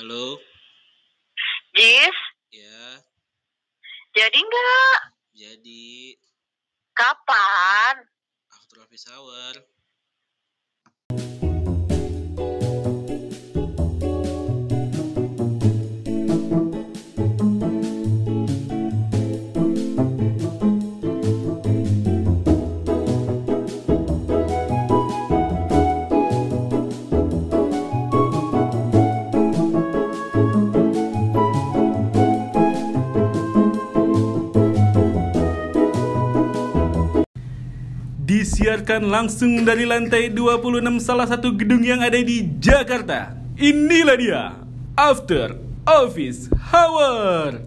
Halo, Jis, ya, jadi nggak? jadi Kapan? after office hour. Disiarkan langsung dari lantai 26 salah satu gedung yang ada di Jakarta. Inilah dia, After Office Hour.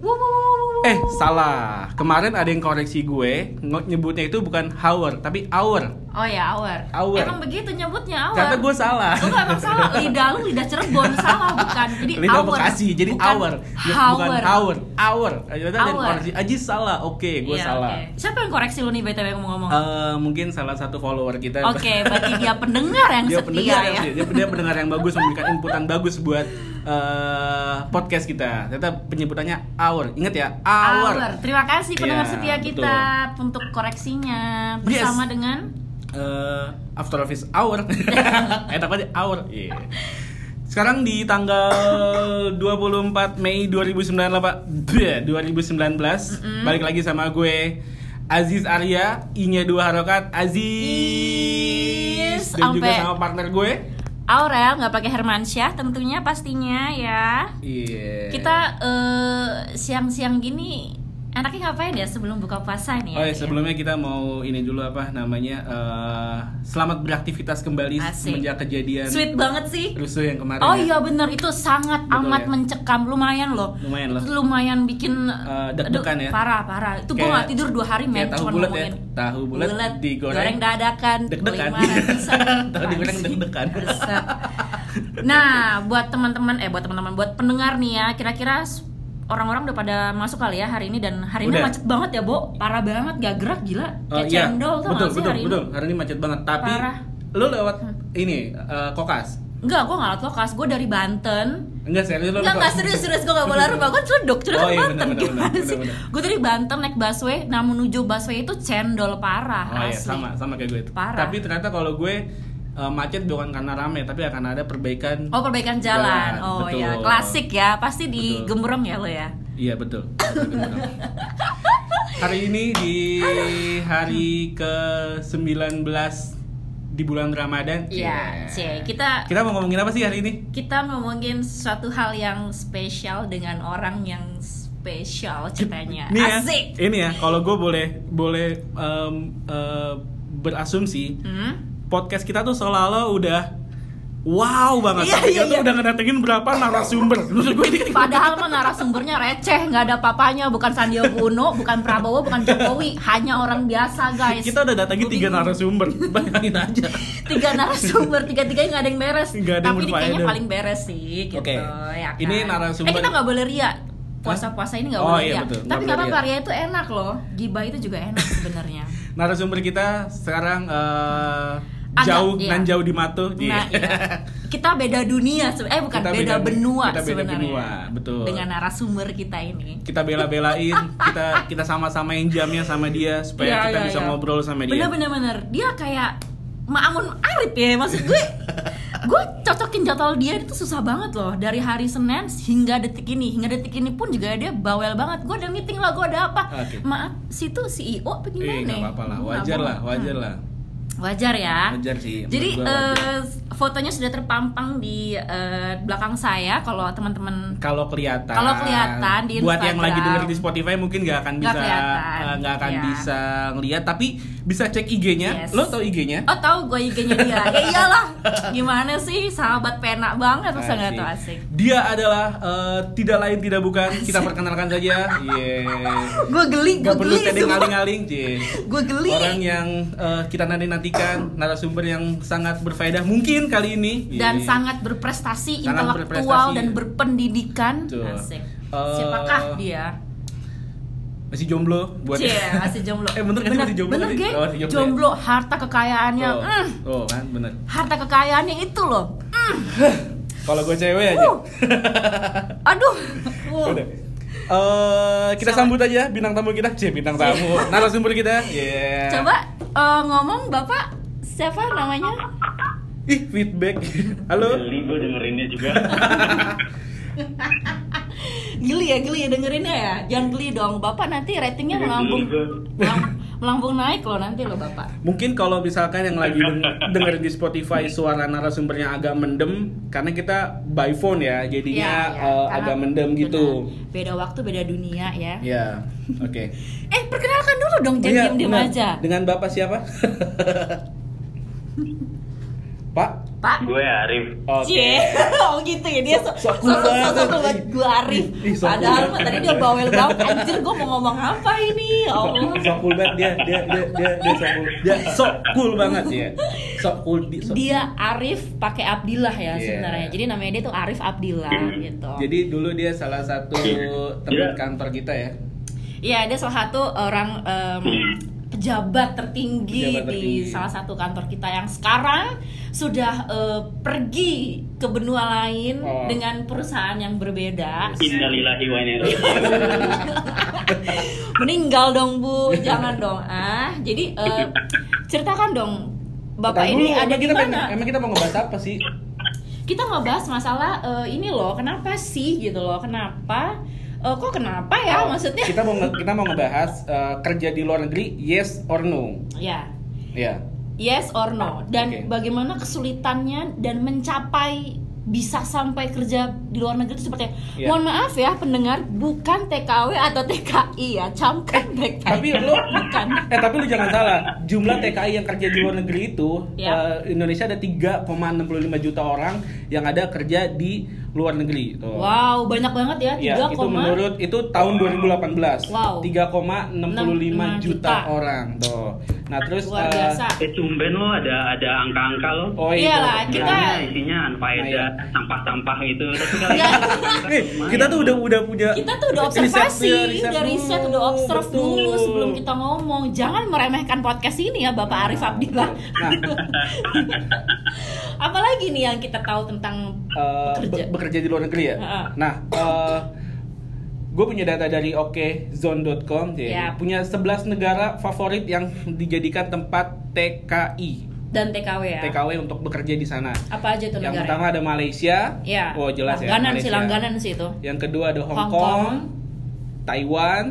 Eh, salah. Kemarin ada yang koreksi gue, nyebutnya itu bukan hour, tapi hour. Oh ya, hour. Hour. Emang begitu nyebutnya hour. Ternyata gue salah. Enggak, emang salah. Lidah lu lidah Cirebon salah bukan. Jadi Lidah hour. Bekasi, jadi Bukan hour. Ya, Hour. Bukan hour, hour. Yang koreksi. Aji salah. Oke, gue Iya, salah. oke. Siapa yang koreksi lu nih BTW ngomong-ngomong? Eh, mungkin salah satu follower kita. Oke, berarti dia pendengar yang dia setia pendengar ya. yang dia, dia pendengar yang bagus memberikan inputan bagus buat eh, podcast kita. Ternyata penyebutannya hour. Ingat ya, hour. Hour. Terima kasih pendengar Iya, setia kita untuk koreksinya bersama dengan Eh, after office hour. Enak aja hour. Iya. Sekarang di tanggal 24 Mei 2019 Bleh, 2019 balik lagi sama gue Aziz Arya, I-nya dua harokat Aziz dan juga sampai- sama partner gue. Aurel nggak pakai Hermansyah tentunya pastinya ya. Iya. Kita eh, siang-siang gini enaknya ngapain ya sebelum buka puasa nih ya? Oh ya, sebelumnya kita mau ini dulu apa namanya eh, selamat beraktivitas kembali Asik. semenjak kejadian Sweet banget sih. rusuh yang kemarin. Oh ya. iya bener itu sangat Betul amat ya? mencekam lumayan loh. Lumayan loh. Lumayan bikin Eh, deg-degan ya? Parah parah. Itu gue nggak tidur dua hari men kayak tahu bulat ya. Tahu bulat digoreng. dadakan. Deg-degan. Tahu digoreng deg-degan. Nah, buat teman-teman eh buat teman-teman buat pendengar nih ya, kira-kira orang-orang udah pada masuk kali ya hari ini dan hari ini Udah. macet banget ya, Bo. Parah banget gak gerak gila. Kayak iya. cendol tuh betul, betul, hari betul. ini. Hari ini macet banget. Tapi Parah. lu lewat ini eh, kokas. Enggak, gue gak lewat lokas, gue dari Banten Enggak serius lu. Enggak, serius, serius gue gak boleh rumah Gue celeduk, celeduk Oh, iya, Banten benar, Gimana benar, sih? Gue dari Banten naik busway Nah menuju busway itu cendol parah Oh iya, asli. sama sama kayak gue. Parah. Tapi ternyata kalau gue eh, macet bukan karena rame, tapi akan ada perbaikan. Oh perbaikan jalan, Jalan, Oh betul. ya, klasik ya Pasti di Betul. gembrong ya lo ya Iya betul. hari ini di hari ke 19 di bulan Ramadan. Iya, cie. Kita Kita mau ngomongin apa sih hari ini? kita ngomongin suatu hal yang spesial dengan orang yang spesial ceritanya Ini ya, Asik ini ya. Kalau gue boleh boleh em, eh, berasumsi, Hmm? Podcast kita tuh seolah-olah udah wow banget. Iya, Tapi iya, kita iya. udah ngedatengin berapa narasumber. Ini Padahal mah narasumbernya receh, nggak ada papanya, bukan Sandiaga Uno, bukan Prabowo, bukan Jokowi, hanya orang biasa guys. kita udah datangin Gua tiga narasumber. Bayangin aja. tiga narasumber, tiga tiganya nggak ada yang beres. Nggak ada yang Tapi ini kayaknya paling beres sih, gitu. Oke. Ya kan? Ini narasumber- Eh kita nggak boleh ria. Puasa-puasa ini nggak Oh, boleh iya, ria. betul. Tapi nggak apa-apa ria. itu enak loh. Gibah itu juga enak sebenarnya. Narasumber kita sekarang eh, Agak, jauh iya. nan jauh di matu. Nah, iya. kita beda dunia, eh bukan Kita beda, beda- benua kita beda sebenarnya. benua, betul. Dengan narasumber kita ini. kita bela-belain, kita kita sama-samain jamnya sama dia supaya Iya, kita iya, bisa iya. ngobrol sama dia. Bener bener bener. Dia kayak Maamun Arif ya maksud gue. gue cocokin jadwal dia itu susah banget loh dari hari Senin hingga detik ini hingga detik ini pun juga dia bawel banget gue ada meeting lah gue ada apa Oke. maaf situ CEO apa Eh, gimana nggak apa-apa lah, wajar lah, wajar lah. Wajar ya Wajar sih. jadi wajar. eh, fotonya sudah terpampang di eh, belakang saya kalau teman-teman kalau kelihatan kalau kelihatan di buat yang lagi denger di Spotify mungkin nggak akan bisa eh, nggak akan iya. bisa ngelihat tapi bisa cek IG-nya Yes. lo tau IG-nya Oh tahu gue IG-nya dia. ya iyalah. Gimana sih sahabat pena banget masa nggak tuh asik. dia adalah eh, tidak lain tidak bukan kita perkenalkan saja yeah. Gue geli, gue perlu geli. tedeng. Gue geli. Orang yang eh, kita nanti nantikan narasumber yang sangat berfaedah mungkin kali ini dan Iya. sangat berprestasi, Sangat intelektual berprestasi. dan berpendidikan. Betul. Asik. Eh, Siapakah dia? masih jomblo buat Cie, masih jomblo. Eh, bener kan masih jomblo Bener? Ge? Oh, masih jomblo ya? jomblo, harta kekayaannya. oh, mm, oh kan bener harta kekayaannya itu loh. mm. Kalau gue cewek aja. Uh. Aduh. Uh. Udah. Eh, kita Siapa? sambut aja bintang tamu kita. Cie, bintang tamu. Narasumber kita. Yeah. Coba eh, ngomong Bapak siapa namanya? Ih, feedback. Halo. Geli gue dengerinnya juga. Geli ya, geli ya dengerinnya ya. Jangan geli dong. Bapak nanti ratingnya melambung. Melambung naik loh nanti loh Bapak. Mungkin kalau misalkan yang lagi deng- dengerin di Spotify suara narasumbernya agak mendem karena kita by phone ya, jadinya Ya, ya, karena agak mendem gitu. Beda waktu, beda dunia ya. Ya, oke. Eh, perkenalkan dulu dong, jangan diem-diem benar. aja. Dengan Bapak siapa? Pak? Pak. gue Arif. Oke. Cie. oh gitu ya dia Sok- sok sok cool sok sok banget. sok banget gue Arif. Ih, cool Padahal mah banget. tadi dia bawel banget. Anjir gue mau ngomong apa ini? Ya Allah. Sok cool banget dia, dia, dia, dia, dia sok cool. Dia sok cool banget ya. Sok cool. Di, sok- Dia Arif pakai Abdillah ya Iya. sebenarnya. Jadi namanya dia tuh Arif Abdillah gitu. Jadi dulu dia salah satu teman Iya. kantor kita ya. Iya, dia salah satu orang em, pejabat tertinggi Pejabat di tertinggi. salah satu kantor kita yang sekarang sudah eh, pergi ke benua lain Oh. dengan perusahaan yang berbeda. Innalillahi wa inna. Meninggal dong bu, jangan dong ah. Jadi eh, ceritakan dong, bapak Bentar ini dulu, ada di kita mana? Emang kita mau ngebahas apa sih? Kita ngebahas masalah eh, ini loh, kenapa sih gitu loh, kenapa? Eh, kok kenapa ya Oh, maksudnya? Kita mau kita mau ngebahas eh, kerja di luar negeri yes or no. Ya, Ya. yes or no, dan Oke. bagaimana kesulitannya dan mencapai bisa sampai kerja di luar negeri itu seperti? Iya. Mohon maaf ya pendengar, bukan TKW atau TKI ya, camkan baik-baik. Tapi lu bukan. Eh tapi lu jangan salah, jumlah TKI yang kerja di luar negeri itu Ya. eh, Indonesia ada 3,65 juta orang yang ada kerja di luar negeri. Tuh. Wow, banyak banget ya, Ya, 3, itu menurut itu tahun 2018. Wow. 3,65 juta juta. orang tuh. Nah, terus luar eh, biasa. Eh tumben lo ada ada angka-angka lo. Oh Iyalah, itu. kita- isinya unfaedah, Nah, iya. sampah-sampah gitu. Tapi Enggak. Eh, kita tuh udah udah punya kita tuh udah riset- observasi, ya, riset udah riset, dulu, udah observe betul. dulu sebelum kita ngomong. Jangan meremehkan podcast ini ya, Bapak Arif Abdillah. Nah, Apalagi nih yang kita tahu tentang eh, bekerja? be- bekerja di luar negeri ya. Ha-ha. Nah, gue punya data dari okezone.com, ya. Yap. punya 11 negara favorit yang dijadikan tempat TKI, dan TKW ya. TKW untuk bekerja di sana. Apa aja tuh Yang negara? pertama ada Malaysia, Ya. oh jelas ya. langganan sih, langganan sih itu. Yang kedua ada Hong, Hong Kong, Kong, Taiwan,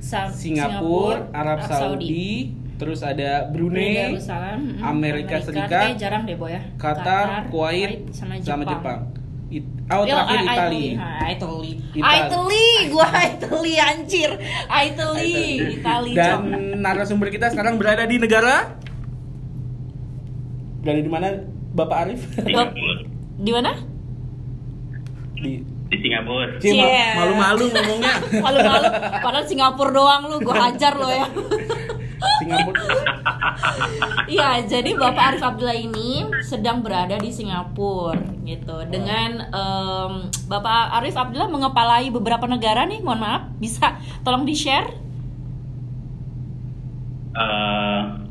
Sa- Singapura, Arab Saudi, terus ada Brunei, Darussalam, mm, Amerika Serikat, eh, jarang deh boy ya. Qatar, Kuwait, sama sama Jepang. Jepang. It- oh, Yo, terakhir I- Itali. Itali. Italy, gua Italy anjir. Italy, Italy. Dan narasumber kita sekarang berada di negara Berada di mana Bapak Arif? Bap- Di mana? di di Singapura. Cie, Cie. malu-malu ngomongnya. Malu-malu. Padahal Singapura doang lu, gua hajar lo ya. Singapura. Iya, jadi Bapak Arif Abdullah ini sedang berada di Singapura gitu. Dengan em, Bapak Arif Abdullah mengepalai beberapa negara nih, mohon maaf, bisa tolong di-share? Eh,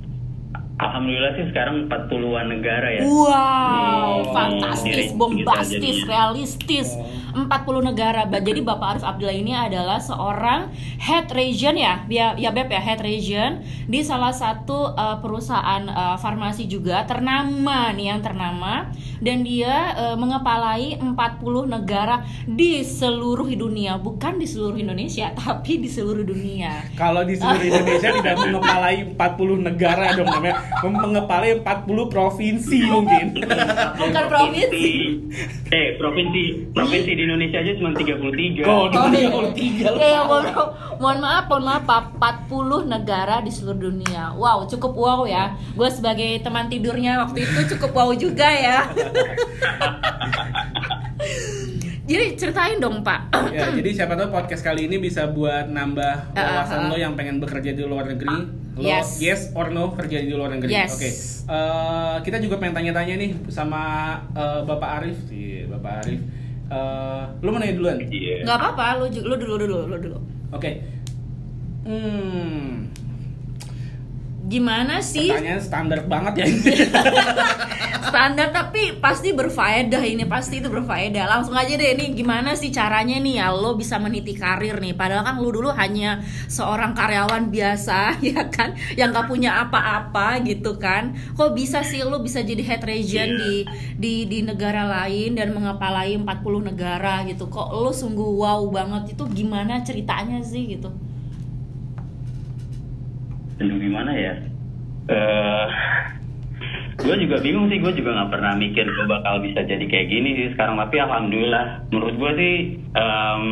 Alhamdulillah sih sekarang 40-an negara ya. Wow, Oh, fantastis, bombastis, gitu realistis. 40 negara. Jadi Bapak Arif Abdullah ini adalah seorang head region ya, ya, ya Beb ya, head region di salah satu uh, perusahaan uh, farmasi juga ternama nih yang ternama dan dia uh, mengepalai 40 negara di seluruh dunia, bukan di seluruh Indonesia, tapi di seluruh dunia. Kalau di seluruh Indonesia tidak mengepalai 40 negara dong namanya. Mem- Mengepalai 40 provinsi mungkin. Bukan provinsi. Eh, provinsi provinsi di Indonesia aja cuma 33. Oh, Oh. 33 Eh, mohon, mohon maaf, mohon maaf, Pak. 40 negara di seluruh dunia. Wow, cukup wow ya. Gue sebagai teman tidurnya waktu itu cukup wow juga ya. Jadi ceritain dong, Pak. ya, jadi siapa tahu podcast kali ini bisa buat nambah wawasan Uh, uh, uh. lo yang pengen bekerja di luar negeri. Lo Yes. yes or no kerja di luar negeri. Yes. Oke. Eh, kita juga pengen tanya-tanya nih sama eh, Bapak Arif sih, Bapak Arif. Eh, lo mau nanya duluan? Iya. Nggak apa-apa, lu, lu dulu dulu, lu dulu. Oke. Hmm, Gimana sih? pertanyaan standar banget ya. standar tapi pasti berfaedah ini pasti itu berfaedah. Langsung aja deh nih gimana sih caranya nih ya lo bisa meniti karir nih. Padahal kan lo dulu hanya seorang karyawan biasa ya kan? Yang gak punya apa-apa gitu kan? Kok bisa sih lo bisa jadi head region Iya. di di di negara lain dan mengepalai 40 negara gitu? Kok lo sungguh wow banget? Itu gimana ceritanya sih gitu Aduh gimana ya? Eh, gue juga bingung sih, gue juga nggak pernah mikir gue bakal bisa jadi kayak gini sih sekarang. Tapi alhamdulillah, menurut gue sih em,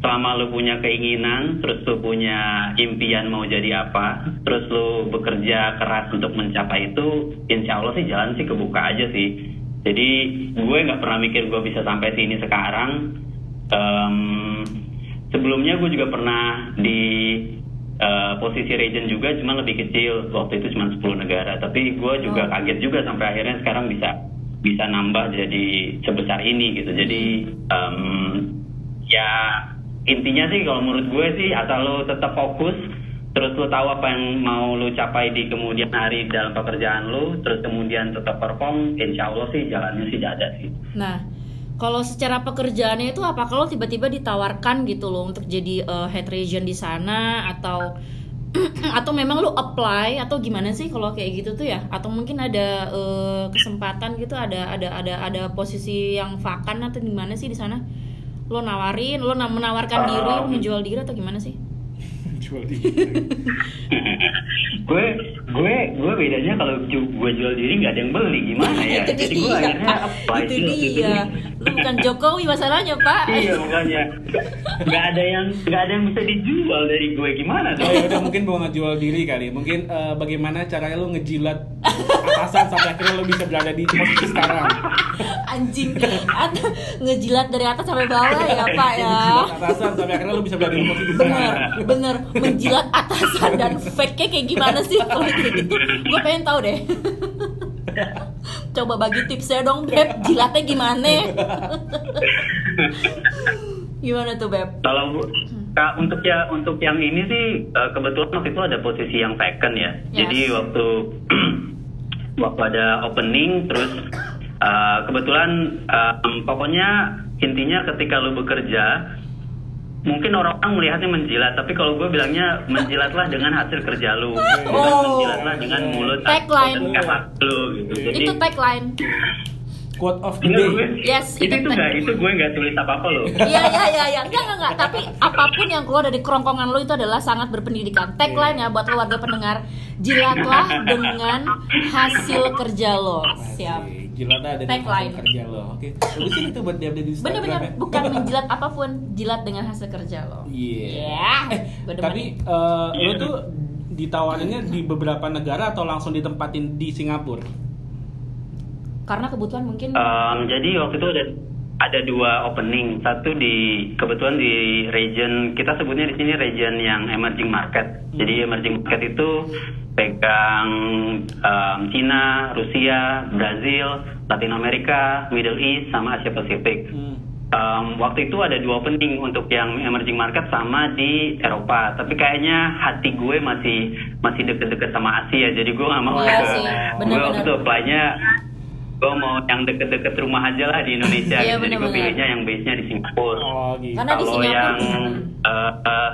selama lu punya keinginan, terus lu punya impian mau jadi apa, terus lu bekerja keras untuk mencapai itu, insya Allah sih jalan sih kebuka aja sih. Jadi gue nggak pernah mikir gue bisa sampai sini sekarang. Em, sebelumnya gue juga pernah di eh, posisi region juga cuma lebih kecil. Waktu itu cuma 10 negara. Tapi gue juga Oh. kaget juga sampai akhirnya sekarang bisa bisa nambah jadi sebesar ini gitu. Jadi em, ya intinya sih kalau menurut gue sih asal lo tetap fokus terus lo tahu apa yang mau lo capai di kemudian hari dalam pekerjaan lo terus kemudian tetap perform insya Allah sih jalannya sih ada sih. Nah, kalau secara pekerjaannya itu apa kalau tiba-tiba ditawarkan gitu loh untuk jadi eh, head region di sana atau atau memang lu apply atau gimana sih kalau kayak gitu tuh ya? Atau mungkin ada eh, kesempatan gitu ada ada ada ada posisi yang vakan atau gimana sih di sana? Lo nawarin, lo na- menawarkan diri, lo Um, menjual diri atau gimana sih? Jual di. gue gue gue bedanya kalau gue jual diri nggak ada yang beli gimana ya itu jadi gue dia, akhirnya apply itu itu. dia. Lu bukan Jokowi masalahnya, Pak. iya makanya nggak ada yang nggak ada yang bisa dijual dari gue gimana Oh dong ya udah mungkin bukan jual diri kali. Mungkin eh, bagaimana caranya lu ngejilat atasan sampai akhirnya lu bisa berada di posisi sekarang. Anjing. Atau ngejilat dari atas sampai bawah ya, Pak ya. Ngejilat atasan sampai akhirnya lu bisa berada di posisi bener sekarang. bener menjilat atasan dan fake kayak gimana sih? Kalau kayak gitu gue pengen tahu deh. Coba bagi tipsnya dong beb. Jilatnya gimana? Gimana tuh beb? Kalau Kak, untuk ya untuk yang ini sih eh, kebetulan waktu itu ada posisi yang vacant ya. Yes. Jadi waktu waktu ada opening terus eh, kebetulan eh, pokoknya intinya ketika lu bekerja mungkin orang-orang melihatnya menjilat tapi kalau gue bilangnya menjilatlah dengan hasil kerja lu bukan Oh. menjilatlah dengan mulut Tagline. lu gitu. Jadi itu tagline Quote of the Enggak, day. gue, Yes, itu, itu enggak, itu gue nggak tulis apa-apa loh. Iya iya iya iya enggak enggak enggak tapi apa pun yang keluar dari kerongkongan lo itu adalah sangat berpendidikan. Tagline ya buat keluarga pendengar, jilatlah dengan hasil kerja lo. Siap. Jilat ada Tagline. hasil kerja lo. Oke. Bagusin itu buat dia di Instagram Bener-bener ya. bukan menjilat apa pun, jilat dengan hasil kerja lo. Iya. Ya, Eh, gua demen. tapi eh, lo tuh ditawarinnya di beberapa negara atau langsung ditempatin di Singapura? Karena kebutuhan mungkin Um, jadi waktu itu ada ada dua opening. Satu di kebetulan di region kita sebutnya di sini region yang emerging market. Jadi emerging market itu pegang um, Cina, Rusia, Brazil, Latin Amerika, Middle East, sama Asia Pasifik. Hmm. Um, waktu itu ada dua opening untuk yang emerging market sama di Eropa. Tapi kayaknya hati gue masih masih deket-deket sama Asia. Jadi gue nggak mau Iya ke gue waktu itu apply-nya gue mau yang deket-deket rumah aja lah di Indonesia. Iya, gitu. Jadi gue pilihnya yang base-nya di Singapura. Oh gitu. Karena di Kalau Singapura yang eh, eh,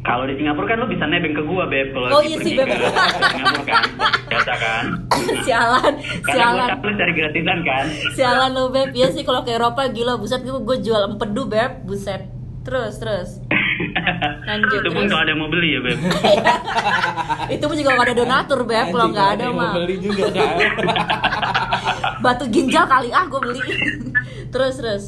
kalau di Singapura kan lo bisa nebeng ke gua beb kalau Oh, iya sih, Beb. ke Singapura kan biasa kan sialan, karena sialan. gua cari gratisan kan Sialan lo beb, ya sih kalau ke Eropa gila buset gue gue jual empedu beb, buset. Terus terus. Lanjut, itu pun kalau ada yang mau beli ya beb Itu pun juga gak ada donatur beb, kalau nggak ada mah. mau beli juga kan. Batu ginjal kali ah gue beli. terus terus.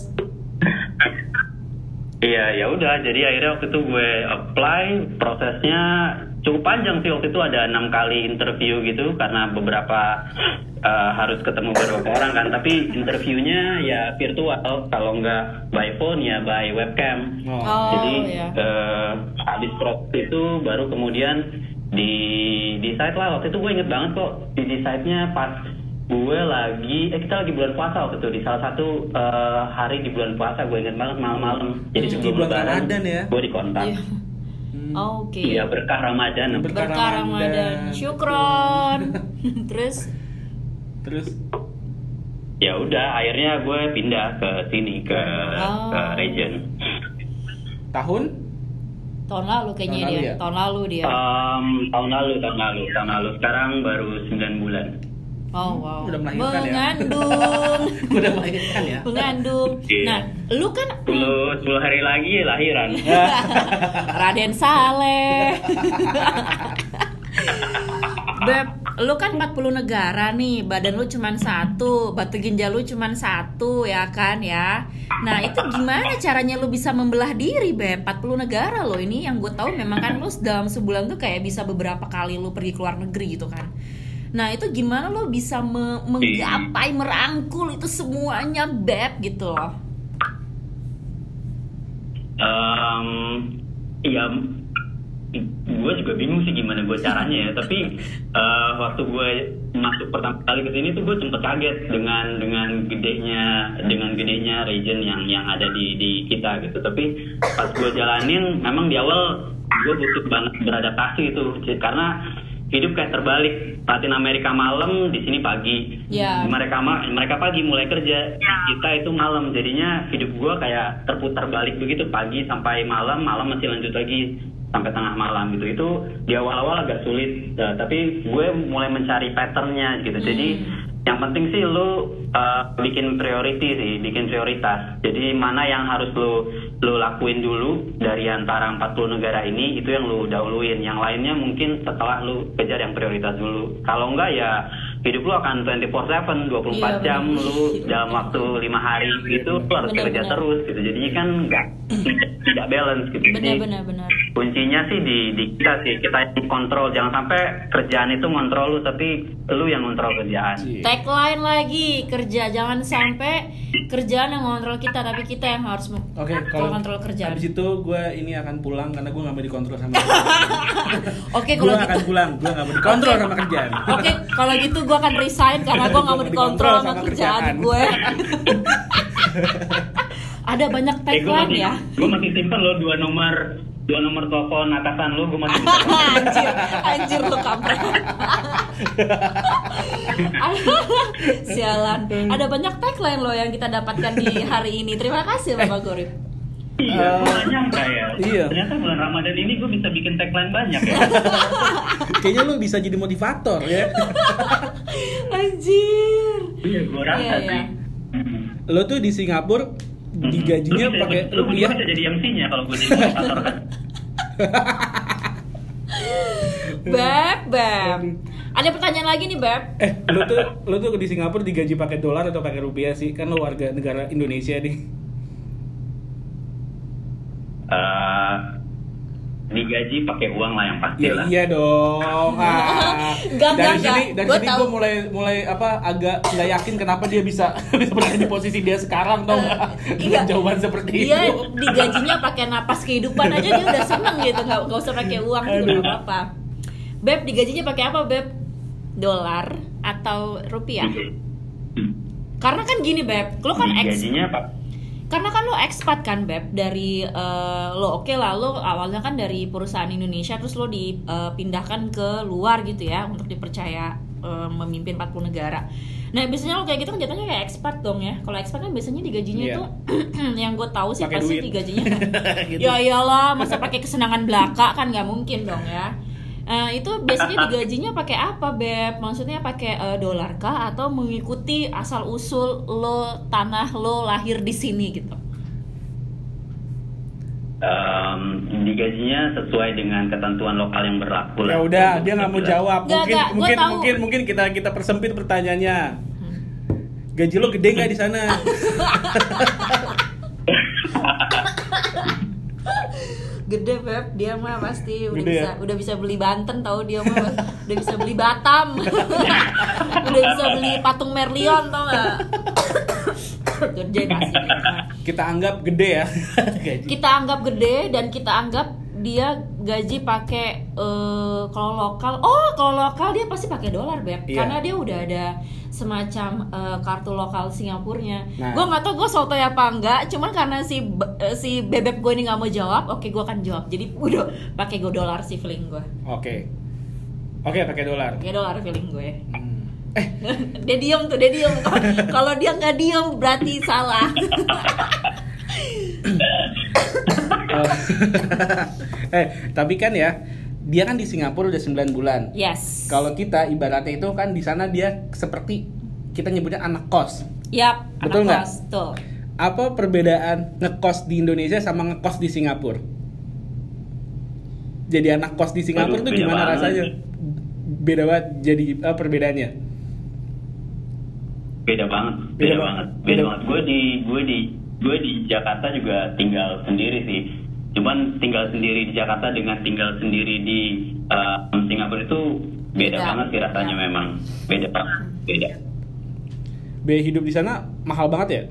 Iya, ya udah. Jadi akhirnya waktu itu gue apply, prosesnya cukup panjang sih waktu itu ada enam kali interview gitu karena beberapa eh, harus ketemu beberapa orang kan. Tapi interviewnya ya virtual, kalau nggak by phone ya by webcam. Oh. Jadi ya. eh, habis proses itu baru kemudian di di site lah waktu itu gue inget banget kok di di site-nya pas gue lagi eh kita lagi bulan puasa waktu itu di salah satu eh, hari di bulan puasa gue inget banget malam-malam jadi Di sebelum lebaran Ramadan ya? gue dikontak Iya. Hmm. Oke. iya berkah Ramadan Berkah Berkah Ramadan. Ramadan. Syukron. terus Terus ya udah akhirnya gue pindah ke sini ke Oh. ke region tahun Tahun lalu kayaknya Tahun lalu dia. ya? Tahun lalu dia. Em, tahun lalu tahun lalu tahun lalu sekarang baru 9 bulan Oh wow. Udah melahirkan ya? Mengandung. udah melahirkan ya? Mengandung. Iya. Nah, lu kan 10 10 hari lagi lahiran Raden Saleh. Beb, lu kan 40 negara nih, badan lu cuman satu, batu ginjal lu cuman satu ya kan ya. Nah, itu gimana caranya lu bisa membelah diri, Beb? 40 negara lo ini yang gue tahu memang kan lu dalam sebulan tuh kayak bisa beberapa kali lu pergi ke luar negeri gitu kan. Nah, itu gimana lo bisa me- menggapai, merangkul itu semuanya, Beb gitu loh. Em, Iya, gue juga bingung sih gimana gue caranya ya. Tapi eh, waktu gue masuk pertama kali ke sini tuh gue sempet kaget dengan dengan gedenya dengan gedenya region yang yang ada di di kita gitu. Tapi pas gue jalanin, memang di awal gue butuh banget beradaptasi itu karena hidup kayak terbalik. Latin Amerika malam, di sini pagi. Ya. Mereka ma- mereka pagi mulai kerja, kita itu malam. Jadinya hidup gua kayak terputar balik begitu pagi sampai malam, malam masih lanjut lagi sampai tengah malam gitu. Itu di awal-awal agak sulit, eh, tapi gue mulai mencari patternnya gitu. Jadi yang penting sih lu eh, bikin priority sih, bikin prioritas. Jadi mana yang harus lu lu lakuin dulu dari antara 40 negara ini itu yang lu dahuluin. Yang lainnya mungkin setelah lu kejar yang prioritas dulu. Kalau enggak ya hidup lu akan 24/7 24 Iya, jam lu dalam waktu lima hari gitu lu harus Benar, kerja benar. terus gitu. Jadinya kan enggak tidak balance gitu. Jadi, Benar-benar benar. kuncinya sih di, di kita sih kita yang kontrol jangan sampai kerjaan itu ngontrol lu tapi lu yang ngontrol kerjaan Cie. Tagline lagi kerja jangan sampai kerjaan yang ngontrol kita tapi kita yang harus Oke, kalau kontrol kerjaan. Habis itu gue ini akan pulang karena gue gak mau dikontrol sama Oke Gue kalau akan gitu. pulang, gue gak mau dikontrol sama kerjaan Oke, kalau gitu gue akan resign karena gue nggak mau dikontrol sama kerjaan gue. Ada banyak eh gue tagline ya. gue masih simpen lo dua nomor dua nomor telepon atasan lu gue masih anjir, anjir lu kampret. Sialan. Ada banyak tagline loh yang kita dapatkan di hari ini. Terima kasih Bapak Gorip. Iya gue Eh, gak nyangka ya iya. ternyata bulan ramadan ini gue bisa bikin tagline banyak ya Kayaknya lu bisa jadi motivator ya Anjir. iya gue rasa Iya, iya. sih Lo tuh di Singapura digajinya Lu bisa- pakai lu rupiah bisa jadi MC-nya kalau gue jadi motivator kan Beb, Beb. Ada pertanyaan lagi nih, Beb. Eh, lo tuh lo tuh di Singapura digaji pakai dolar atau pakai rupiah sih? Kan lo warga negara Indonesia nih. Eh, digaji pakai uang lah yang pasti Ya lah iya dong. Ah. Enggak, dari enggak, sini enggak. dari Gua sini gue mulai mulai apa agak nggak yakin kenapa dia bisa bisa berada di posisi dia sekarang tau nggak? Dengan Iya. jawaban seperti Dia itu. digajinya pakai napas kehidupan aja dia udah seneng gitu, nggak nggak usah pakai uang juga Aduh. nggak apa-apa. Beb, digajinya pakai apa, Beb? Dolar atau rupiah? Karena kan gini, Beb, lo kan eks gajinya apa karena kan lo ekspat kan beb dari eh, lo oke lah lo awalnya kan dari perusahaan Indonesia terus lo dipindahkan ke luar gitu ya untuk dipercaya eh, memimpin 40 negara. Nah biasanya lo kayak gitu kan jatuhnya kayak ekspat dong ya. Kalau ekspat kan biasanya digajinya Iya. tuh yang gue tahu sih Pakai pasti duit. digajinya. Gitu. Ya iyalah masa pakai kesenangan belaka kan nggak mungkin dong ya. Eh, itu biasanya digajinya pakai apa beb? Maksudnya pakai eh, dolar kah atau mengikuti asal usul lo tanah lo lahir di sini gitu? Em, digajinya sesuai dengan ketentuan lokal yang berlaku Ya udah, dia nggak mau jawab. Nggak, Mungkin gua mungkin tahu. mungkin mungkin kita kita persempit pertanyaannya. Gaji lo gede nggak di sana? Gede beb, dia mah pasti udah Gede bisa ya? udah bisa beli Banten tahu dia mah udah bisa beli Batam, udah bisa beli patung Merlion tau nggak? Nah, Kita anggap gede ya. Kita anggap gede dan kita anggap dia gaji pakai eh, kalau lokal oh kalau lokal dia pasti pakai dolar beb Iya. karena dia udah ada semacam eh, kartu lokal Singapurnya Nah. gue nggak tahu gue soto ya apa enggak cuman karena si eh, si bebek gue ini nggak mau jawab oke gue akan jawab jadi udah pakai gue dolar sih feeling gue Oke. Oke, pakai dolar. pakai dolar feeling gue Hmm. dia diem tuh dia diem kalau dia nggak diem berarti salah eh tapi kan ya dia kan di Singapura udah 9 bulan yes kalau kita ibaratnya itu kan di sana dia seperti kita nyebutnya anak kos Yap, Betul anak nggak? kos, tuh. apa perbedaan ngekos di Indonesia sama ngekos di Singapura jadi anak kos di Singapura Aduh, tuh gimana banget. rasanya beda banget jadi eh, perbedaannya beda banget Beda beda, banget. banget Beda. beda banget gue di gue di gue di Jakarta juga tinggal sendiri sih cuman tinggal sendiri di Jakarta dengan tinggal sendiri di eh, Singapura itu beda, Beda. banget sih rasanya Ya. memang beda banget beda biaya hidup di sana mahal banget ya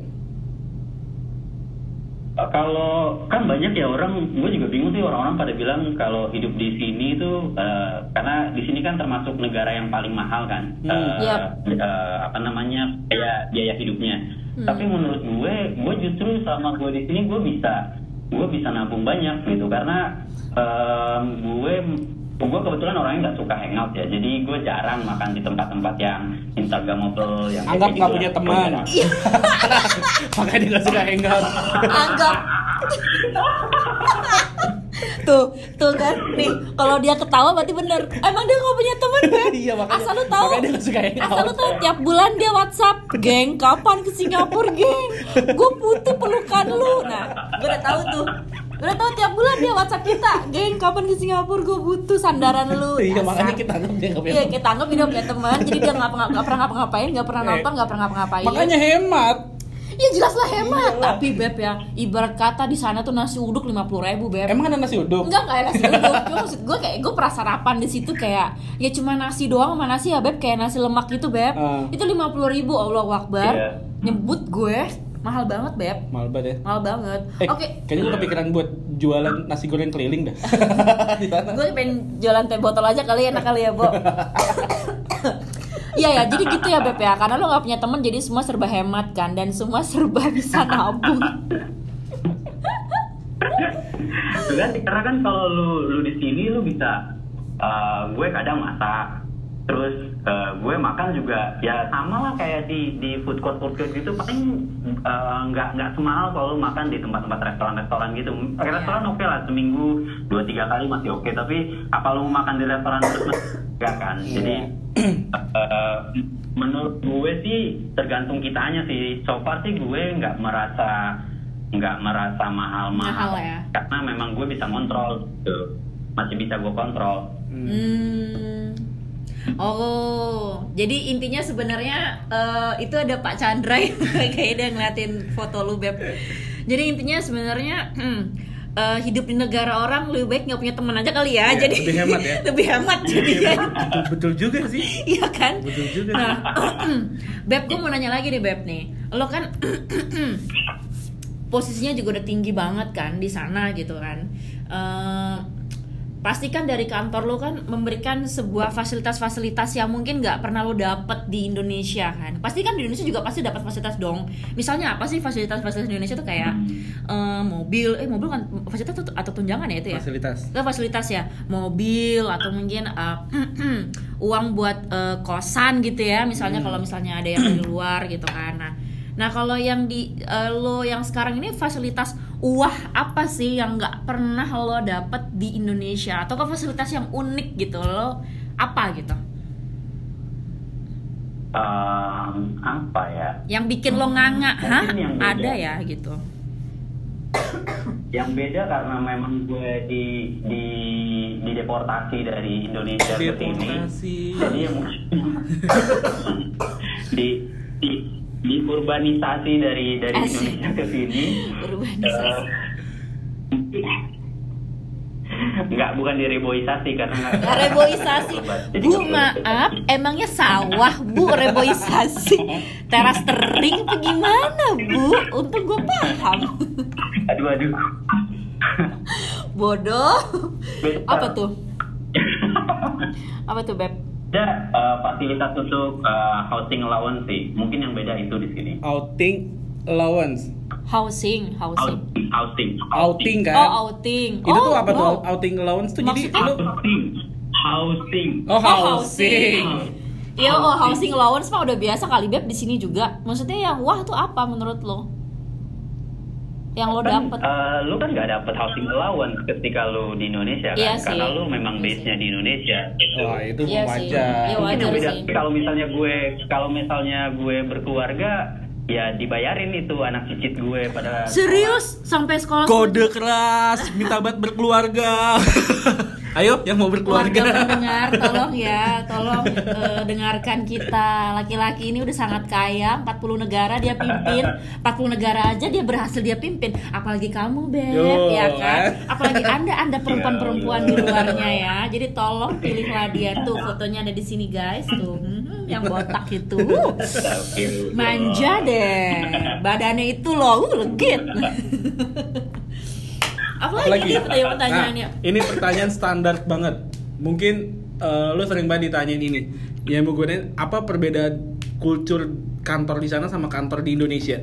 Eh, kalau kan banyak ya orang gue juga bingung sih orang-orang pada bilang kalau hidup di sini itu eh, karena di sini kan termasuk negara yang paling mahal kan Hmm. Eh, Yap. eh, apa namanya biaya biaya hidupnya tapi menurut gue gue justru selama gue di sini gue bisa gue bisa nabung banyak gitu. Karena em, gue gue kebetulan orangnya nggak suka hangout ya. Jadi gue jarang makan di tempat-tempat yang instagramable yang Anggap gitu nggak punya teman. jarang. makanya dia nggak suka hangout. Anggap tuh tuh kan? Nih kalau dia ketawa berarti bener. Emang dia nggak punya temen kan? Iya, makanya- asal lu tahu. Asal lu tahu tiap bulan dia WhatsApp geng kapan ke Singapura geng? Gue butuh pelukan lu. Nah gue udah tahu tuh. Gue udah tahu tiap bulan dia WhatsApp kita geng kapan ke Singapura? Gue butuh sandaran lu. Iya makanya kita anggap dia nggak punya Iya teman. kita anggap dia nggak punya teman jadi dia nggak pernah ngapa-ngapain nggak pernah Eh, nonton nggak pernah ngapa-ngapain. makanya hemat Ya jelas lah hemat, Iyalah. tapi beb ya ibarat kata di sana tuh nasi uduk lima puluh ribu beb. emang ada nasi uduk Enggak enggak ada nasi uduk. Cuma maksud gue kayak gue pernah sarapan di situ kayak ya cuma nasi doang sama nasi ya beb kayak nasi lemak gitu beb. Ah. Itu lima puluh ribu Allah Akbar. Iya. Nyebut gue mahal banget beb, mahal banget ya mahal banget. Eh, Oke, kayaknya gue kepikiran buat jualan nasi goreng keliling dah di sana. gue pengen jualan teh botol aja kali enak kali ya Bo. Iya ya, jadi gitu ya Beb ya. Karena lo gak punya temen jadi semua serba hemat kan dan semua serba bisa nabung. Sih, karena kan kalau lu lu di sini lu bisa uh, gue kadang masak terus uh, gue makan juga ya sama lah kayak di di food court food court gitu. Paling uh, nggak nggak semahal kalau makan di tempat-tempat restoran-restoran gitu. Restoran oke lah seminggu dua tiga kali masih oke. Tapi apa lu mau makan di restoran terus enggak kan? Jadi uh, menurut gue sih tergantung kitanya sih. So far sih gue nggak merasa nggak merasa mahal-mahal. Mahal ya. karena memang gue bisa kontrol gitu. Masih bisa gue kontrol. Hmm. Oh, jadi intinya sebenarnya eh, itu ada Pak Chandra yang kayak dia ngeliatin foto lu beb. Jadi intinya sebenarnya hmm, eh, hidup di negara orang lebih baik nggak punya teman aja kali ya. Iya, jadi lebih hemat ya. lebih hemat jadi ya. betul, betul juga sih Iya kan? betul juga Nah, Beb, gue mau nanya lagi nih Beb nih. Lo kan posisinya juga udah tinggi banget kan di sana gitu kan. Eh, pasti kan dari kantor lo kan memberikan sebuah fasilitas-fasilitas yang mungkin nggak pernah lo dapet di Indonesia kan. Pasti kan di Indonesia juga pasti dapat fasilitas dong. Misalnya apa sih fasilitas-fasilitas di Indonesia tuh kayak eh, mobil, eh mobil kan fasilitas atau, atau tunjangan ya itu ya? fasilitas. Itu fasilitas ya. Mobil atau mungkin uh, uang buat uh, kosan gitu ya. Misalnya kalau misalnya ada yang di luar gitu kan. Nah nah kalau yang di uh, lo yang sekarang ini fasilitas wah apa sih yang nggak pernah lo dapet di Indonesia? Atau fasilitas yang unik gitu lo apa gitu? Ehm, apa ya? Yang bikin lo nganga Mungkin hah? yang beda. ada ya? gitu. Yang beda karena memang gue di di dideportasi dari Indonesia ke sini. Deportasi. jadi yang di di di urbanisasi dari dari Asik. Indonesia ke sini urbanisasi Enggak, bukan direboisasi karena reboisasi Bu maaf Emangnya sawah bu reboisasi Teras tering apa gimana bu Untung gue paham Aduh, aduh. Bodoh. Apa tuh? Apa tuh Beb? Ada eh, fasilitas untuk eh, housing allowance sih. Mungkin yang beda itu di sini. outing allowance Housing Housing Outing, outing, outing kan Oh outing itu tuh Oh, apa tuh wow. outing allowance tuh jadi Maksudnya? lu Housing, housing. oh housing housing. Ya oh housing allowance mah udah biasa kali beb di sini juga. Maksudnya yang wah tuh apa menurut lo? Yang lo kan, dapet? eh, lu kan nggak dapet housing allowance ketika lu di Indonesia kan Iya sih. karena lu memang Iya base-nya di Indonesia gitu. Wah, itu Iya sih. wajar. Iya, Mungkin yang wajar beda sih. kalau misalnya gue kalau misalnya gue berkeluarga ya dibayarin itu anak cicit gue pada Serius sampai sekolah Kode keras, minta banget berkeluarga. Ayo, yang mau Keluarga berkeluarga. pendengar, tolong ya, tolong eh, dengarkan kita. Laki-laki ini udah sangat kaya, 40 negara dia pimpin, 40 negara aja dia berhasil dia pimpin. Apalagi kamu, Beb, Yo, ya kan? kan? Apalagi Anda, Anda perempuan-perempuan di luarnya ya. Jadi tolong pilihlah dia tuh, fotonya ada di sini, guys. Tuh, hmm, yang botak itu. Manja deh. Badannya itu loh, uh, legit. Apalagi, nih pertanyaan-pertanyaannya? Nah, ini pertanyaan standar banget. Mungkin eh, lu sering banget ditanyain ini. Yang mau gue nanya, apa perbedaan kultur kantor di sana sama kantor di Indonesia?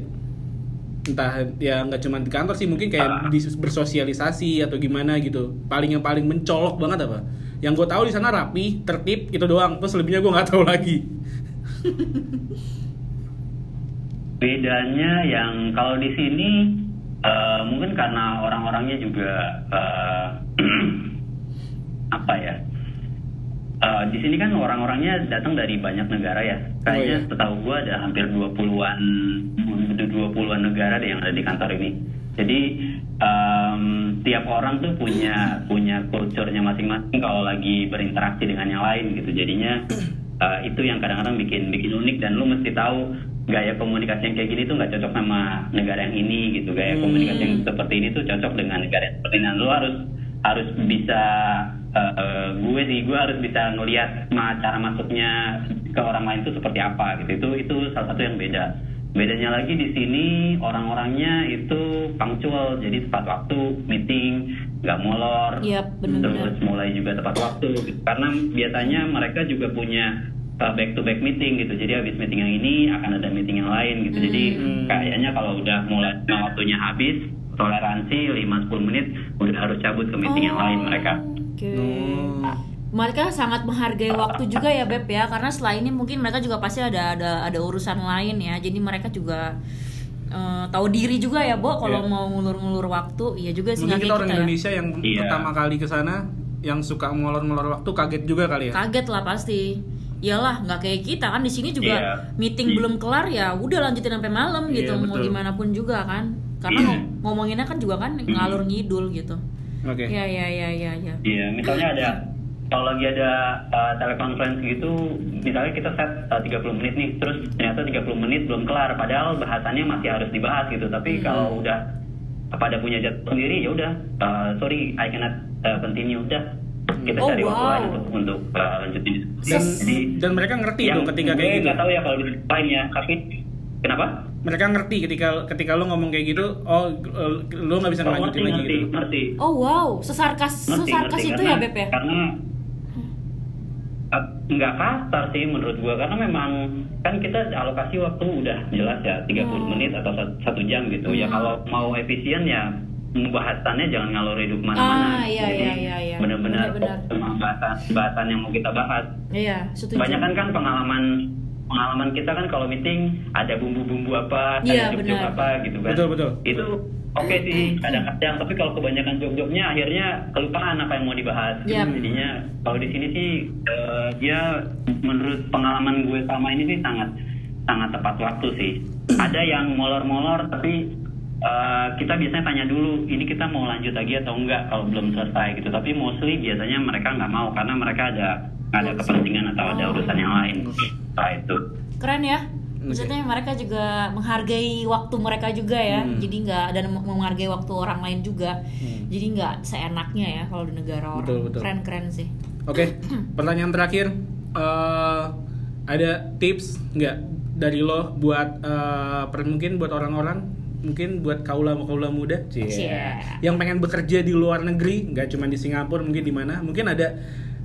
Entah ya nggak cuma di kantor sih, mungkin kayak di bersosialisasi atau gimana gitu. Paling yang paling mencolok banget apa? Yang gue tahu di sana rapi, tertib, itu doang. Terus lebihnya gue nggak tahu lagi. bedanya yang kalau di sini eh, mungkin karena orang-orangnya juga eh, apa ya Eh, di sini kan orang-orangnya datang dari banyak negara ya. Kayaknya iya. setahu gua ada hampir 20-an 20-an negara deh yang ada di kantor ini. Jadi em, tiap orang tuh punya punya kulturnya masing-masing kalau lagi berinteraksi dengan yang lain gitu. Jadinya eh, itu yang kadang-kadang bikin bikin unik dan lu mesti tahu gaya komunikasi yang kayak gini tuh nggak cocok sama negara yang ini gitu. Gaya komunikasi yang seperti ini tuh cocok dengan negara yang seperti ini. Dan lu harus harus bisa eh, gue sih gue harus bisa ngelihat ma- cara masuknya ke orang lain itu seperti apa gitu. Itu itu salah satu yang beda. Bedanya lagi di sini orang-orangnya itu punctual jadi tepat waktu meeting nggak molor Yap, benar-benar. terus mulai juga tepat waktu gitu. karena biasanya mereka juga punya back to back meeting gitu jadi habis meeting yang ini akan ada meeting yang lain gitu jadi kayaknya kalau udah mulai waktunya habis toleransi 5-10 menit udah harus cabut ke meeting yang lain mereka Oke. Mereka sangat menghargai waktu juga ya Beb ya karena selain ini mungkin mereka juga pasti ada ada ada urusan lain ya. Jadi mereka juga eh, tahu diri juga ya, Bo, kalau Iya. mau ngulur-ngulur waktu. Iya juga sih Mungkin kita orang kita ya. Indonesia yang Iya. pertama kali ke sana yang suka molor-molor waktu kaget juga kali ya. Kaget lah pasti. Iyalah, nggak kayak kita kan di sini juga Iya. meeting Iya. belum kelar ya udah lanjutin sampai malam Iya, gitu mau betul. gimana pun juga kan. Karena ngom- ngomonginnya kan juga kan ngalur ngidul gitu. Oke. Iya iya iya iya iya. Iya, misalnya ada kalau lagi ada uh, telekonferensi gitu, misalnya kita set uh, 30 menit nih, terus ternyata 30 menit belum kelar, padahal bahasannya masih harus dibahas gitu. Tapi kalau udah pada punya jadwal sendiri, ya udah, uh, sorry, I cannot uh, continue, udah kita Oh, cari waktu wow. lain untuk untuk uh, lanjutin. Dan Jadi dan mereka ngerti yang tuh ketika kayak gitu. nggak tahu ya kalau di lain ya, tapi kenapa? Mereka ngerti ketika ketika lu ngomong kayak gitu, oh lu nggak bisa Oh, ngelanjutin ngerti, lagi ngerti, gitu. ngerti. Oh wow, sesarkas ngerti, sesarkas ngerti, itu karena, ya Beb ya? Karena nggak kasar sih menurut gua karena memang kan kita alokasi waktu udah jelas ya 30 Hmm. menit atau sat- satu jam gitu ya kalau mau efisien ya pembahasannya jangan ngalur hidup Ah, ke mana-mana iya, Jadi iya, iya, iya. benar-benar sama bahasan bahasan yang mau kita bahas Iya, setuju. Kebanyakan kan pengalaman pengalaman kita kan kalau meeting ada bumbu-bumbu apa, Iya, ada joke-joke benar. apa gitu kan. Betul, betul. Itu oke sih kadang-kadang, tapi kalau kebanyakan joke-joknya akhirnya kelupaan apa yang mau dibahas. Iya. Jadinya kalau di sini sih eh, dia menurut pengalaman gue selama ini sih sangat sangat tepat waktu sih. Ada yang molor-molor tapi eh, kita biasanya tanya dulu ini kita mau lanjut lagi atau enggak kalau belum selesai gitu. Tapi mostly biasanya mereka nggak mau karena mereka ada ada kepentingan atau ada urusan yang lain. Nah itu. Keren ya. Maksudnya mereka juga menghargai waktu mereka juga ya. Hmm. Jadi nggak dan menghargai waktu orang lain juga. Jadi nggak seenaknya ya kalau di negara orang. Betul, betul. Keren-keren sih. Oke, pertanyaan terakhir, eh, ada tips nggak dari lo buat per- mungkin buat orang-orang, mungkin buat kaula kaula muda, Cie. Cie. yang pengen bekerja di luar negeri, nggak cuma di Singapura, mungkin di mana, mungkin ada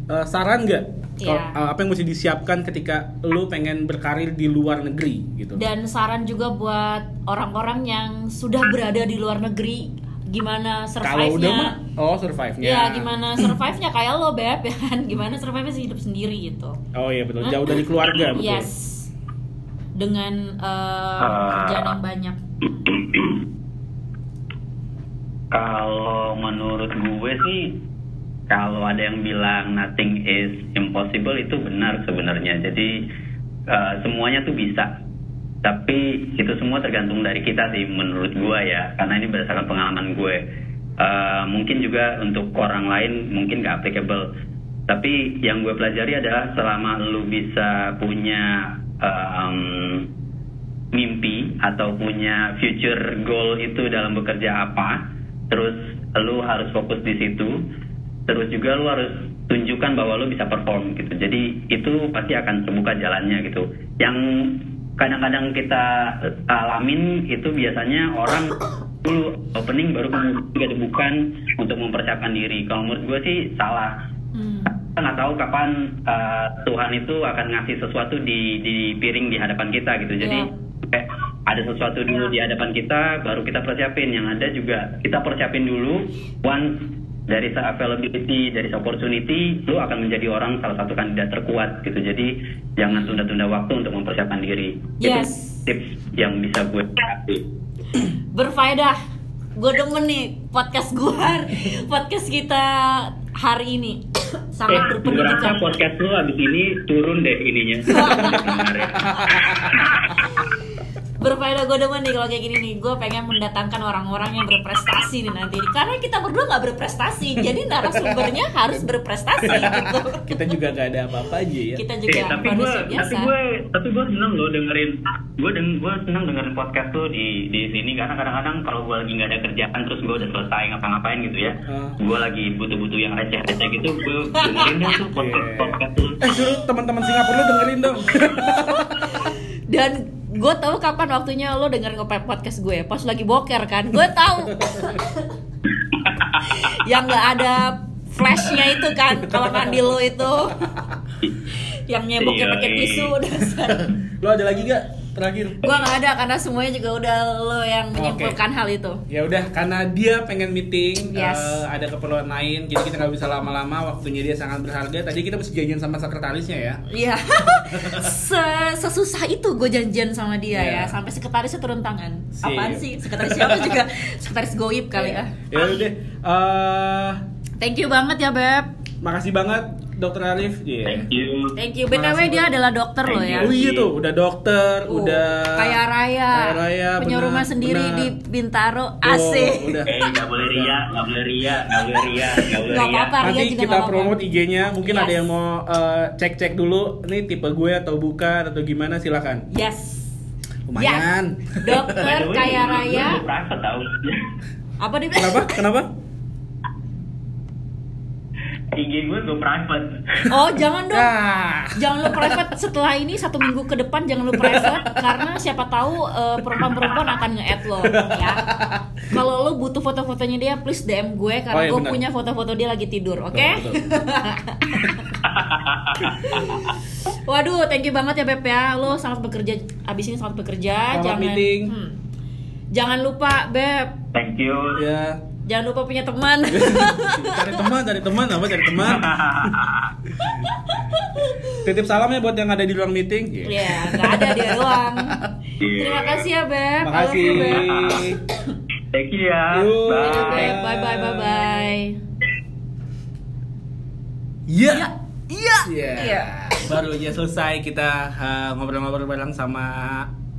eh, saran nggak? Kalau, Iya. eh, apa yang mesti disiapkan ketika lo pengen berkarir di luar negeri gitu? Dan saran juga buat orang-orang yang sudah berada di luar negeri gimana Kalau udah mah survive-nya. Oh, survive-nya. Ya gimana survive-nya kayak lo beb ya kan Gimana survive sih hidup sendiri gitu Oh iya betul, jauh dari keluarga betul. Yes Dengan eh, Ah. kerjaan yang banyak Kalau menurut gue sih kalau ada yang bilang nothing is impossible itu benar sebenarnya. Jadi eh, semuanya tuh bisa. Tapi itu semua tergantung dari kita sih menurut gue ya. Karena ini berdasarkan pengalaman gue. Eh, mungkin juga untuk orang lain mungkin gak applicable. Tapi yang gue pelajari adalah selama lu bisa punya em, mimpi atau punya future goal itu dalam bekerja apa, terus lu harus fokus di situ, terus juga lu harus tunjukkan bahwa lu bisa perform gitu. Jadi itu pasti akan terbuka jalannya gitu. Yang kadang-kadang kita eh, alamin itu biasanya orang dulu opening baru kemudian bukan untuk mempersiapkan diri. Kalau menurut gue sih salah Hmm. kita nggak tahu kapan uh, Tuhan itu akan ngasih sesuatu di di piring di hadapan kita gitu jadi Iya. eh, ada sesuatu dulu di hadapan kita baru kita persiapin yang ada juga kita persiapin dulu once dari se availability dari se opportunity lu akan menjadi orang salah satu kandidat terkuat gitu. Jadi jangan tunda-tunda waktu untuk mempersiapkan diri. Yes. itu tips yang bisa gue kasih. Berfaedah. Gue demen nih podcast gue Podcast kita hari ini. Sangat Eh, berpendidikan podcast lu abis ini turun deh ininya. Berfaedah gue demen nih kalau kayak gini nih Gue pengen mendatangkan orang-orang yang berprestasi nih nanti Karena kita berdua gak berprestasi Jadi narasumbernya harus berprestasi gitu Kita juga gak ada apa-apa aja ya. Kita Eh, juga tapi gue tapi gue tapi gue seneng loh dengerin gue deng gue seneng dengerin podcast tuh di di sini karena kadang-kadang kalau gue lagi nggak ada kerjaan terus gue udah selesai ngapa-ngapain gitu ya Ah. gue lagi butuh-butuh yang receh-receh gitu gue dengerin deh tuh podcast Yeah. podcast tuh Eh suruh teman-teman Singapura dengerin dong. Dan gue tahu kapan waktunya lo dengerin ngopet podcast gue Pas lagi boker kan. Gue tahu. Yang gak ada flashnya itu kan Kalau mandi lo itu. Yang nyeboknya pakai iya. tisu dasar Lo ada lagi gak terakhir? gue nggak ada karena semuanya juga udah lo yang menyimpulkan hal itu. Ya udah karena dia pengen meeting Yes. eh, ada keperluan lain jadi kita nggak bisa lama-lama waktunya dia sangat berharga. Tadi kita mesti janjian sama sekretarisnya ya. Iya. Se- Sesusah itu gue janjian sama dia Iya. ya Sampai sekretarisnya turun tangan. Sip. Apaan sih? Sekretaris siapa juga? Sekretaris goib kali ya. Ya udah eh, Thank you banget ya Beb. makasih banget dokter Arif Iya. thank you Thank you BTW dia adalah dokter loh ya oh iya tuh udah dokter Uh, udah kaya raya, kaya raya punya bener, rumah sendiri bener. di Bintaro Oh, AC. udah eh nggak boleh ria nggak boleh ria nggak boleh ria nggak boleh ria apa-apa. Ria Nanti juga kita promote IG-nya, mungkin Yes. ada yang mau eh, cek-cek dulu, ini tipe gue atau bukan atau gimana silakan. Yes. Lumayan. By Dokter kaya raya. Apa di Kenapa? Kenapa? IG gue gue private Oh, jangan dong. Ah. Jangan lu private setelah ini satu minggu ke depan jangan lu private karena siapa tahu eh, perempuan-perempuan akan nge-add lo ya. Kalau lu butuh foto-fotonya dia please DM gue karena Oh, iya, gue benar. punya foto-foto dia lagi tidur, oke? Betul, betul. Waduh, thank you banget ya Beb ya. Lo sangat bekerja abis ini sangat bekerja. Selamat jangan meeting. hmm. Jangan lupa Beb, thank you Ya. Jangan lupa punya teman. Cari teman, cari teman, apa cari teman? Titip salam ya buat yang ada di ruang meeting. Iya. Iya, nggak ada dia doang. Iya. Terima kasih ya Beb. Makasih. you, Beb. thank you ya bye Beb. Bye bye bye bye. Iya. Iya. Iya. Iya. Baru aja selesai kita uh, ngobrol-ngobrol bareng sama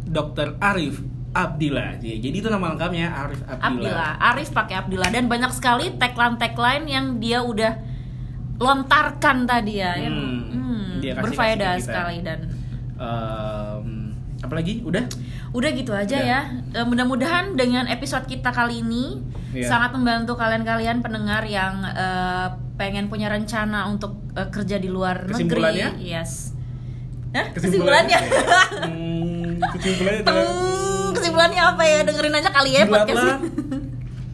Dokter Arif Abdillah. Jadi itu nama lengkapnya Arif Abdillah. Abdillah, Arif pakai Abdillah dan banyak sekali tagline-tagline yang dia udah lontarkan tadi ya. yang, Hmm, hmm, dia kasih- berfaedah kasih sekali dan Em, apa lagi? Udah? udah gitu aja Udah. ya. Mudah-mudahan dengan episode kita kali ini Iya. sangat membantu kalian-kalian pendengar yang eh, pengen punya rencana untuk eh, kerja di luar negeri. Yes. Hah? Kesimpulannya? Kesimpulannya? Hmm, kesimpulannya adalah Hmm, kesimpulannya apa ya? Dengerin aja kali ya jilatlah. podcastnya.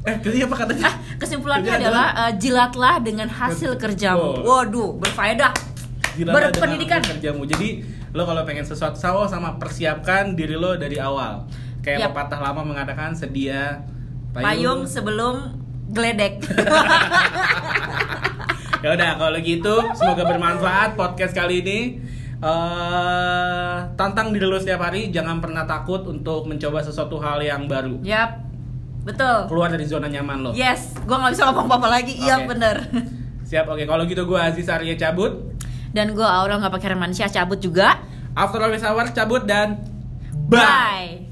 Eh, tadi apa katanya? Ah, kesimpulannya adalah eh, jilatlah dengan hasil kerjamu. Oh. Waduh, berfaedah. Jilatlah Berpendidikan. dengan kerjamu. Jadi lo kalau pengen sesuatu sawo sama persiapkan diri lo dari awal. Kayak Yap. pepatah lama mengatakan sedia Payung sebelum geledek. Ya udah kalau gitu semoga bermanfaat podcast kali ini. Eh tantang diri lu setiap hari, jangan pernah takut untuk mencoba sesuatu hal yang baru. Yap. Betul. Keluar dari zona nyaman lo. Yes, gua nggak bisa ngomong apa-apa lagi. Iya Oke. bener. Siap, oke. Kalau gitu gue Aziz Arya cabut. Dan gua Aurel nggak pakai Remansyah cabut juga. After Office Hour cabut dan bye. Bye.